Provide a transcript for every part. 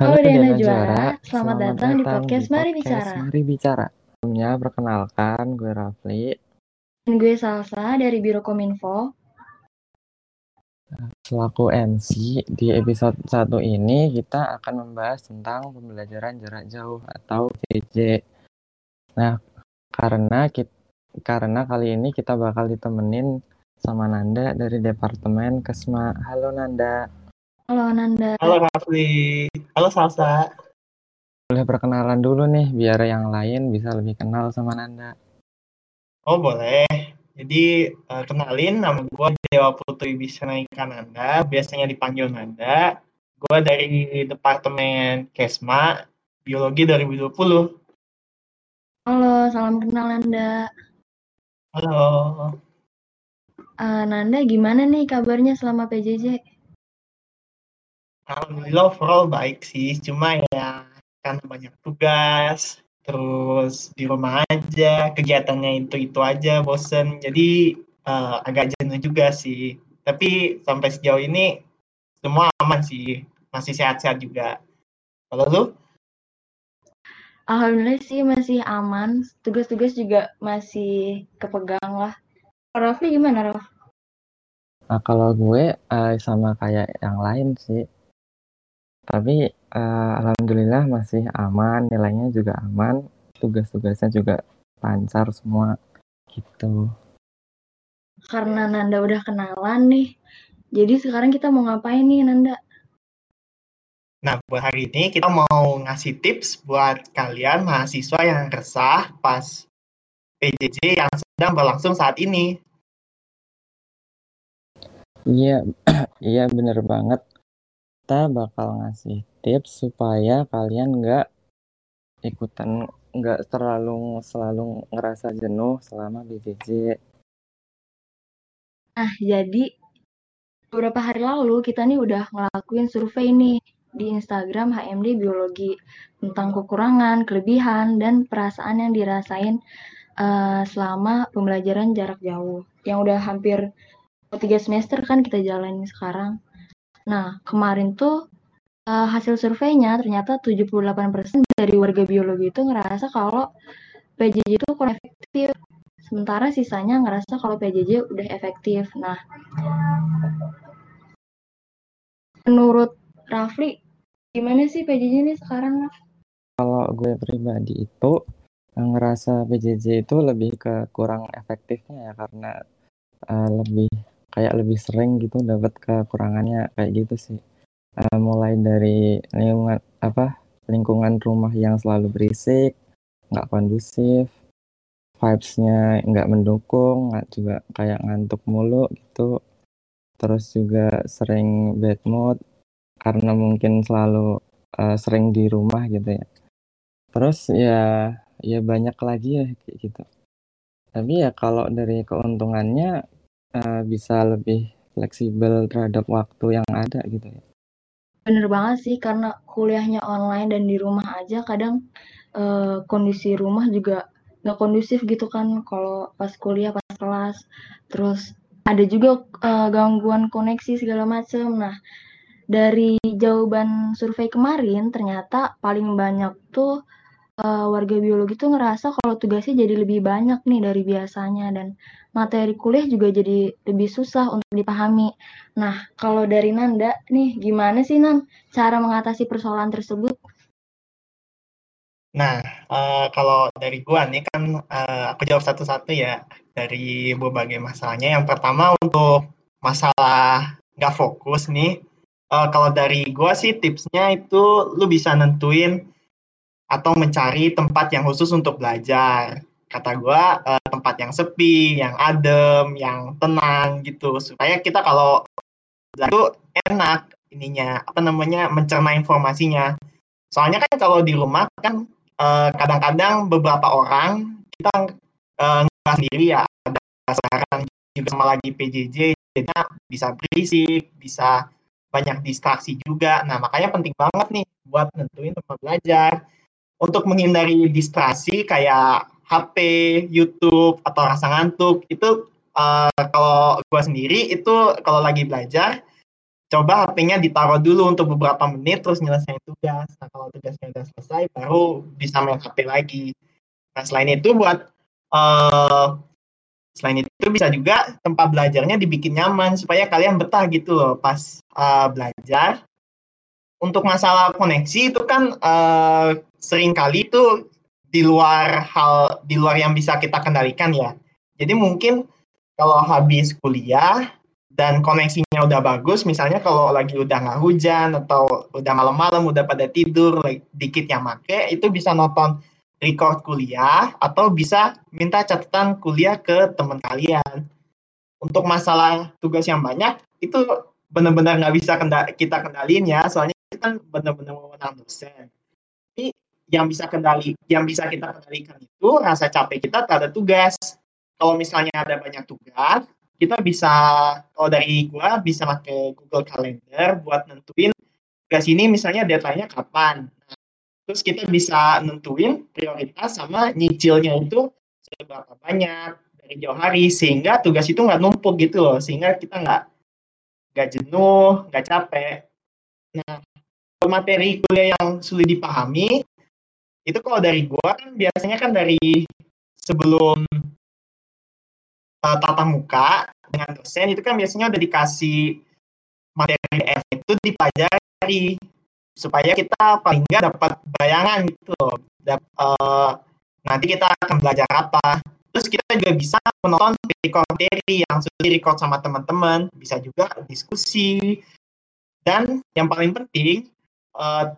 Halo, Halo Diana Juara, Juara, selamat, selamat datang, di datang podcast di Mari podcast Bicara. Mari Bicara. Sebelumnya perkenalkan gue Rafli. Dan gue Salsa dari Biro Kominfo. Selaku MC di episode 1 ini kita akan membahas tentang pembelajaran jarak jauh atau PJ. Nah, karena kita, karena kali ini kita bakal ditemenin sama Nanda dari Departemen Kesma. Halo Nanda. Halo Nanda. Halo Rafli. Halo Salsa. Boleh perkenalan dulu nih biar yang lain bisa lebih kenal sama Nanda. Oh boleh. Jadi uh, kenalin nama gue Dewa Putri Bisnai Kananda, biasanya dipanggil Nanda. Gue dari Departemen Kesma Biologi 2020. Halo, salam kenal Nanda. Halo. Uh, Nanda, gimana nih kabarnya selama PJJ? Alhamdulillah overall baik sih, cuma ya karena banyak tugas, terus di rumah aja, kegiatannya itu-itu aja, bosen. Jadi uh, agak jenuh juga sih. Tapi sampai sejauh ini semua aman sih, masih sehat-sehat juga. Kalau lu? Alhamdulillah sih masih aman, tugas-tugas juga masih kepegang lah. Rafli gimana Raf? Nah kalau gue uh, sama kayak yang lain sih, tapi uh, alhamdulillah masih aman nilainya juga aman tugas-tugasnya juga lancar semua gitu. Karena Nanda udah kenalan nih jadi sekarang kita mau ngapain nih Nanda? Nah, buat hari ini kita mau ngasih tips buat kalian mahasiswa yang resah pas PJJ yang sedang berlangsung saat ini. Iya, iya bener banget kita bakal ngasih tips supaya kalian nggak ikutan nggak terlalu selalu ngerasa jenuh selama BJJ. Nah, jadi beberapa hari lalu kita nih udah ngelakuin survei nih di Instagram HMD Biologi tentang kekurangan, kelebihan, dan perasaan yang dirasain uh, selama pembelajaran jarak jauh. Yang udah hampir tiga semester kan kita jalanin sekarang. Nah, kemarin tuh uh, hasil surveinya ternyata 78% dari warga biologi itu ngerasa kalau PJJ itu kurang efektif. Sementara sisanya ngerasa kalau PJJ udah efektif. Nah, menurut Rafli, gimana sih PJJ ini sekarang, Raf? Kalau gue pribadi itu ngerasa PJJ itu lebih ke kurang efektifnya ya karena uh, lebih kayak lebih sering gitu dapat kekurangannya kayak gitu sih. Uh, mulai dari lingkungan apa lingkungan rumah yang selalu berisik nggak kondusif vibesnya nggak mendukung nggak juga kayak ngantuk mulu gitu. Terus juga sering bad mood karena mungkin selalu uh, sering di rumah gitu ya. Terus ya ya banyak lagi ya kayak gitu. Tapi ya kalau dari keuntungannya uh, bisa lebih fleksibel terhadap waktu yang ada gitu ya. Bener banget sih karena kuliahnya online dan di rumah aja kadang uh, kondisi rumah juga nggak kondusif gitu kan kalau pas kuliah pas kelas terus ada juga uh, gangguan koneksi segala macem nah dari jawaban survei kemarin ternyata paling banyak tuh uh, warga biologi tuh ngerasa kalau tugasnya jadi lebih banyak nih dari biasanya dan materi kuliah juga jadi lebih susah untuk dipahami. Nah, kalau dari Nanda nih, gimana sih Nan cara mengatasi persoalan tersebut? Nah, uh, kalau dari gua nih kan uh, aku jawab satu-satu ya dari berbagai masalahnya. Yang pertama untuk masalah nggak fokus nih. Uh, kalau dari gua sih tipsnya itu lu bisa nentuin atau mencari tempat yang khusus untuk belajar kata gue uh, tempat yang sepi, yang adem, yang tenang gitu supaya kita kalau itu enak ininya apa namanya mencerna informasinya. Soalnya kan kalau di rumah kan kadang-kadang uh, beberapa orang kita uh, nggak sendiri ya ada sekarang juga sama lagi PJJ jadinya bisa berisik, bisa banyak distraksi juga. Nah, makanya penting banget nih buat nentuin tempat belajar. Untuk menghindari distraksi kayak HP, YouTube atau rasa ngantuk itu uh, kalau gue sendiri itu kalau lagi belajar coba HP-nya ditaruh dulu untuk beberapa menit terus nyelesain tugas. Nah, kalau tugasnya udah selesai baru bisa main HP lagi. Nah, selain itu buat uh, selain itu bisa juga tempat belajarnya dibikin nyaman supaya kalian betah gitu loh pas uh, belajar. Untuk masalah koneksi itu kan uh, sering kali itu di luar hal di luar yang bisa kita kendalikan ya. Jadi mungkin kalau habis kuliah dan koneksinya udah bagus, misalnya kalau lagi udah nggak hujan atau udah malam-malam udah pada tidur, like, dikit yang make, itu bisa nonton record kuliah atau bisa minta catatan kuliah ke teman kalian. Untuk masalah tugas yang banyak, itu benar-benar nggak bisa kita kendalin ya, soalnya itu kan benar-benar wewenang dosen. Tapi yang bisa kendali, yang bisa kita kendalikan itu rasa capek kita terhadap tugas kalau misalnya ada banyak tugas, kita bisa kalau dari gua bisa pakai Google Calendar buat nentuin tugas ini misalnya deadline-nya kapan. Nah, terus kita bisa nentuin prioritas sama nyicilnya itu seberapa banyak dari jauh hari sehingga tugas itu nggak numpuk gitu loh sehingga kita nggak nggak jenuh nggak capek nah materi kuliah yang sulit dipahami itu kalau dari gua kan biasanya kan dari sebelum uh, tatap muka dengan dosen itu kan biasanya udah dikasih materi F itu dipelajari supaya kita paling nggak dapat bayangan gitu Dap, uh, nanti kita akan belajar apa. Terus kita juga bisa menonton record materi yang sudah record sama teman-teman. Bisa juga diskusi. Dan yang paling penting uh,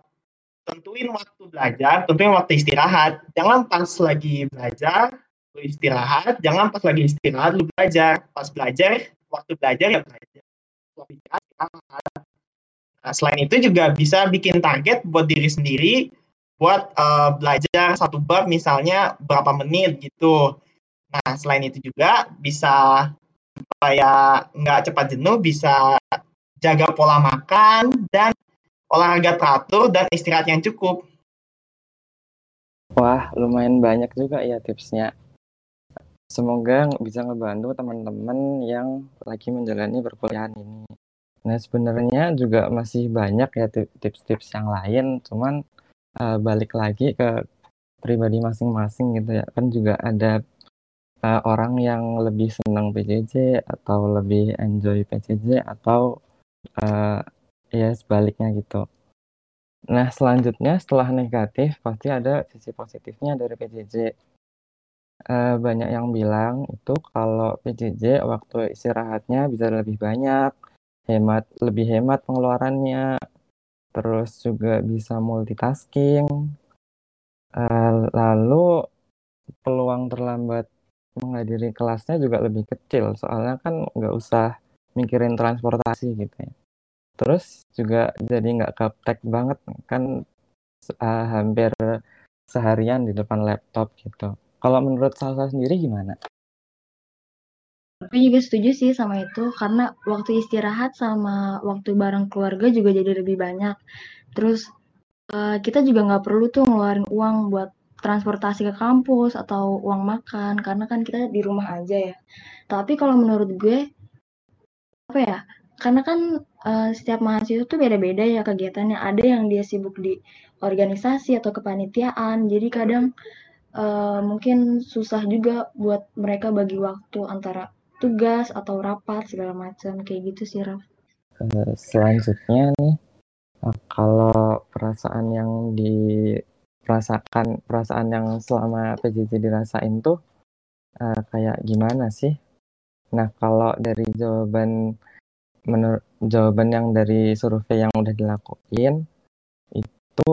tentuin waktu belajar tentuin waktu istirahat. Jangan pas lagi belajar lu istirahat. Jangan pas lagi istirahat lu belajar. Pas belajar waktu belajar ya belajar. Waktu istirahat. Nah, selain itu juga bisa bikin target buat diri sendiri buat uh, belajar satu bab misalnya berapa menit gitu. Nah selain itu juga bisa supaya nggak cepat jenuh bisa jaga pola makan dan olahraga teratur dan istirahat yang cukup Wah, lumayan banyak juga ya tipsnya. Semoga bisa ngebantu teman-teman yang lagi menjalani perkuliahan ini. Nah, sebenarnya juga masih banyak ya tips-tips yang lain, cuman uh, balik lagi ke pribadi masing-masing gitu ya. Kan juga ada uh, orang yang lebih senang PJJ atau lebih enjoy PJJ atau uh, ya sebaliknya gitu. Nah, selanjutnya setelah negatif pasti ada sisi positifnya dari PJJ uh, banyak yang bilang itu kalau PJJ waktu istirahatnya bisa lebih banyak, hemat lebih hemat pengeluarannya, terus juga bisa multitasking, uh, lalu peluang terlambat menghadiri kelasnya juga lebih kecil, soalnya kan nggak usah mikirin transportasi gitu ya. Terus juga jadi nggak gaptek banget kan uh, hampir seharian di depan laptop gitu. Kalau menurut Salsa sendiri gimana? Aku juga setuju sih sama itu karena waktu istirahat sama waktu bareng keluarga juga jadi lebih banyak. Terus uh, kita juga nggak perlu tuh ngeluarin uang buat transportasi ke kampus atau uang makan karena kan kita di rumah aja ya. Tapi kalau menurut gue apa ya? Karena kan uh, setiap mahasiswa tuh beda-beda ya kegiatannya. Ada yang dia sibuk di organisasi atau kepanitiaan. Jadi kadang uh, mungkin susah juga buat mereka bagi waktu antara tugas atau rapat segala macam kayak gitu sih Raf. Uh, selanjutnya nih kalau perasaan yang dirasakan perasaan yang selama PJJ dirasain tuh uh, kayak gimana sih? Nah kalau dari jawaban menurut jawaban yang dari survei yang udah dilakuin itu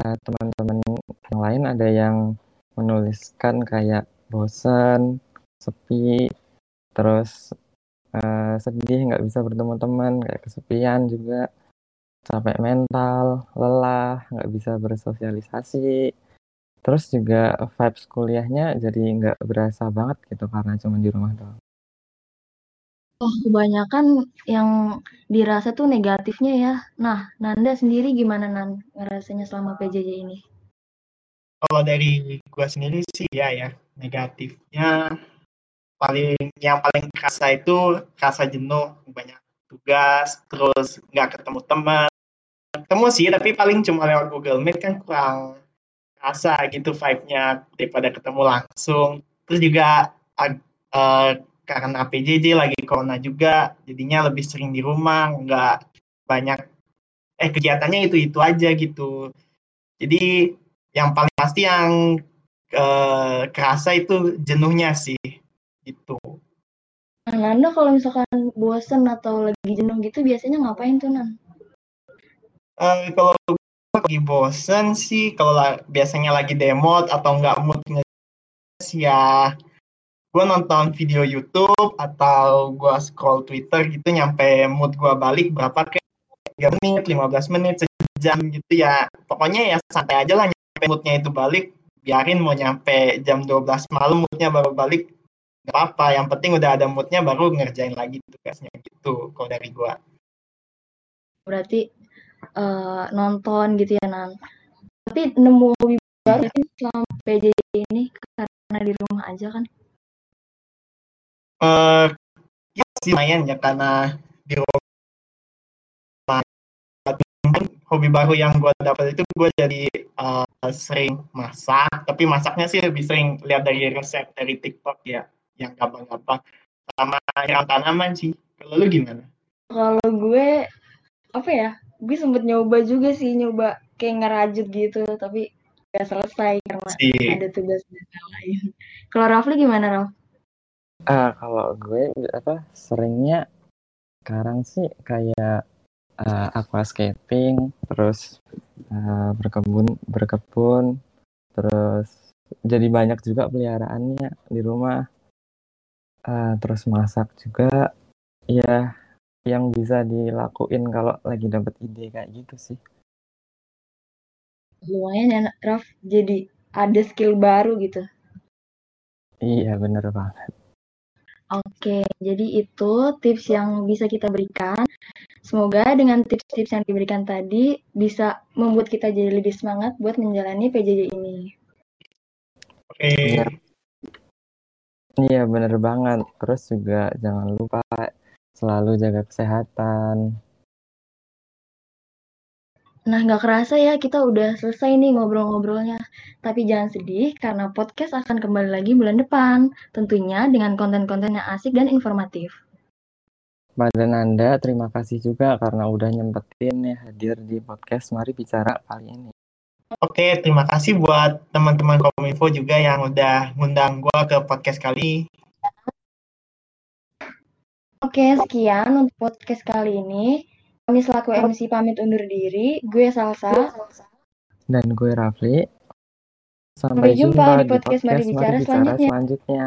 teman-teman uh, yang lain ada yang menuliskan kayak bosan, sepi, terus uh, sedih nggak bisa bertemu teman, kayak kesepian juga, capek mental, lelah, nggak bisa bersosialisasi, terus juga vibes kuliahnya jadi nggak berasa banget gitu karena cuma di rumah doang. Oh, kebanyakan yang dirasa tuh negatifnya ya. Nah, Nanda sendiri gimana Nan ngerasanya selama PJJ ini? kalau dari gue sendiri sih ya ya negatifnya paling yang paling kerasa itu rasa jenuh banyak tugas terus nggak ketemu teman ketemu sih tapi paling cuma lewat Google Meet kan kurang rasa gitu vibe-nya daripada ketemu langsung terus juga uh, karena PJJ lagi corona juga jadinya lebih sering di rumah nggak banyak eh kegiatannya itu itu aja gitu jadi yang paling pasti yang uh, kerasa itu jenuhnya sih gitu Nah, Nanda kalau misalkan bosen atau lagi jenuh gitu biasanya ngapain tuh Nan? Uh, kalau lagi bosen sih, kalau la biasanya lagi demot atau nggak mood sih ya gue nonton video YouTube atau gue scroll Twitter gitu nyampe mood gue balik berapa kayak 3 menit, 15 menit, sejam gitu ya. Pokoknya ya santai aja lah nyampe moodnya itu balik. Biarin mau nyampe jam 12 malam moodnya baru balik nggak apa-apa yang penting udah ada moodnya baru ngerjain lagi tugasnya gitu kalau dari gua berarti uh, nonton gitu ya nan tapi nemu hobi baru selama PJJ ini karena di rumah aja kan uh, ya sih lumayan ya karena di rumah hobi baru yang gue dapat itu gue jadi uh, sering masak tapi masaknya sih lebih sering lihat dari resep dari TikTok ya yang gampang-gampang sama yang tanaman sih kalau lu gimana kalau gue apa ya gue sempet nyoba juga sih nyoba kayak ngerajut gitu tapi gak selesai karena si. ada tugas lain kalau Rafli gimana Raf? Ah kalau gue apa seringnya sekarang sih kayak uh, aquascaping terus uh, berkebun berkebun terus jadi banyak juga peliharaannya di rumah. Uh, terus masak juga. Ya yang bisa dilakuin kalau lagi dapat ide kayak gitu sih. Lumayan ya Raf. Jadi ada skill baru gitu. Iya bener banget Oke, jadi itu tips yang bisa kita berikan. Semoga dengan tips-tips yang diberikan tadi bisa membuat kita jadi lebih semangat buat menjalani PJJ ini. Oke. Iya. Iya bener banget. Terus juga jangan lupa selalu jaga kesehatan. Nah, nggak kerasa ya kita udah selesai nih ngobrol-ngobrolnya. Tapi jangan sedih karena podcast akan kembali lagi bulan depan. Tentunya dengan konten-konten yang asik dan informatif. Pada Nanda, terima kasih juga karena udah nyempetin ya hadir di podcast Mari Bicara kali ini. Oke, terima kasih buat teman-teman Kominfo juga yang udah ngundang gue ke podcast kali. Oke, sekian untuk podcast kali ini. Kami selaku MC pamit undur diri. Gue Salsa. Dan gue Rafli. Sampai, Sampai jumpa, jumpa di podcast, podcast Mari Bicara, Mari Bicara selanjutnya. selanjutnya.